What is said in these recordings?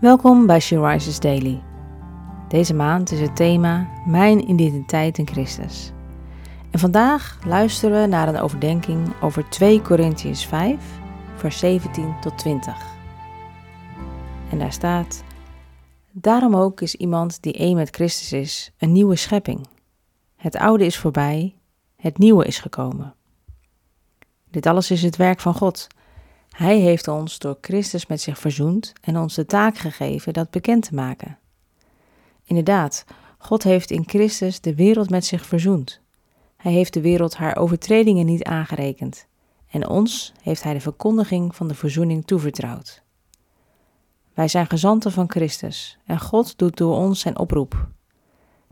Welkom bij She Rises Daily. Deze maand is het thema Mijn identiteit in Christus. En vandaag luisteren we naar een overdenking over 2 Korintiërs 5, vers 17 tot 20. En daar staat: Daarom ook is iemand die één met Christus is, een nieuwe schepping. Het oude is voorbij, het nieuwe is gekomen. Dit alles is het werk van God. Hij heeft ons door Christus met zich verzoend en ons de taak gegeven dat bekend te maken. Inderdaad, God heeft in Christus de wereld met zich verzoend. Hij heeft de wereld haar overtredingen niet aangerekend en ons heeft Hij de verkondiging van de verzoening toevertrouwd. Wij zijn gezanten van Christus en God doet door ons zijn oproep.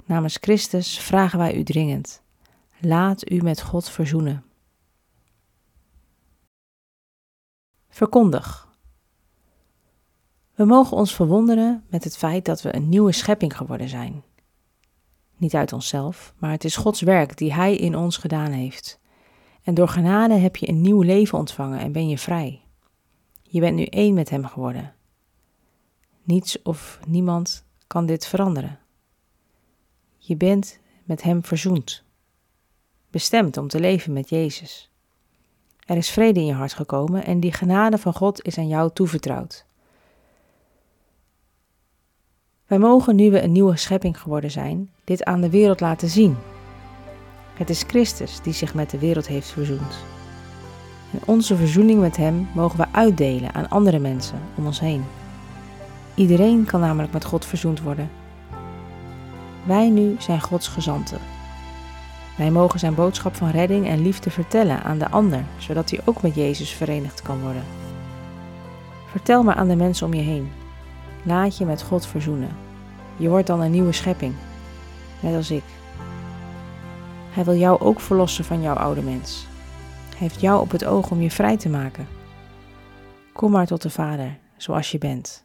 Namens Christus vragen wij u dringend: laat u met God verzoenen. Verkondig. We mogen ons verwonderen met het feit dat we een nieuwe schepping geworden zijn. Niet uit onszelf, maar het is Gods werk die Hij in ons gedaan heeft. En door genade heb je een nieuw leven ontvangen en ben je vrij. Je bent nu één met Hem geworden. Niets of niemand kan dit veranderen. Je bent met Hem verzoend, bestemd om te leven met Jezus. Er is vrede in je hart gekomen en die genade van God is aan jou toevertrouwd. Wij mogen, nu we een nieuwe schepping geworden zijn, dit aan de wereld laten zien. Het is Christus die zich met de wereld heeft verzoend. En onze verzoening met Hem mogen we uitdelen aan andere mensen om ons heen. Iedereen kan namelijk met God verzoend worden. Wij nu zijn Gods gezanten. Wij mogen zijn boodschap van redding en liefde vertellen aan de ander, zodat hij ook met Jezus verenigd kan worden. Vertel maar aan de mensen om je heen. Laat je met God verzoenen. Je wordt dan een nieuwe schepping, net als ik. Hij wil jou ook verlossen van jouw oude mens. Hij heeft jou op het oog om je vrij te maken. Kom maar tot de Vader, zoals je bent.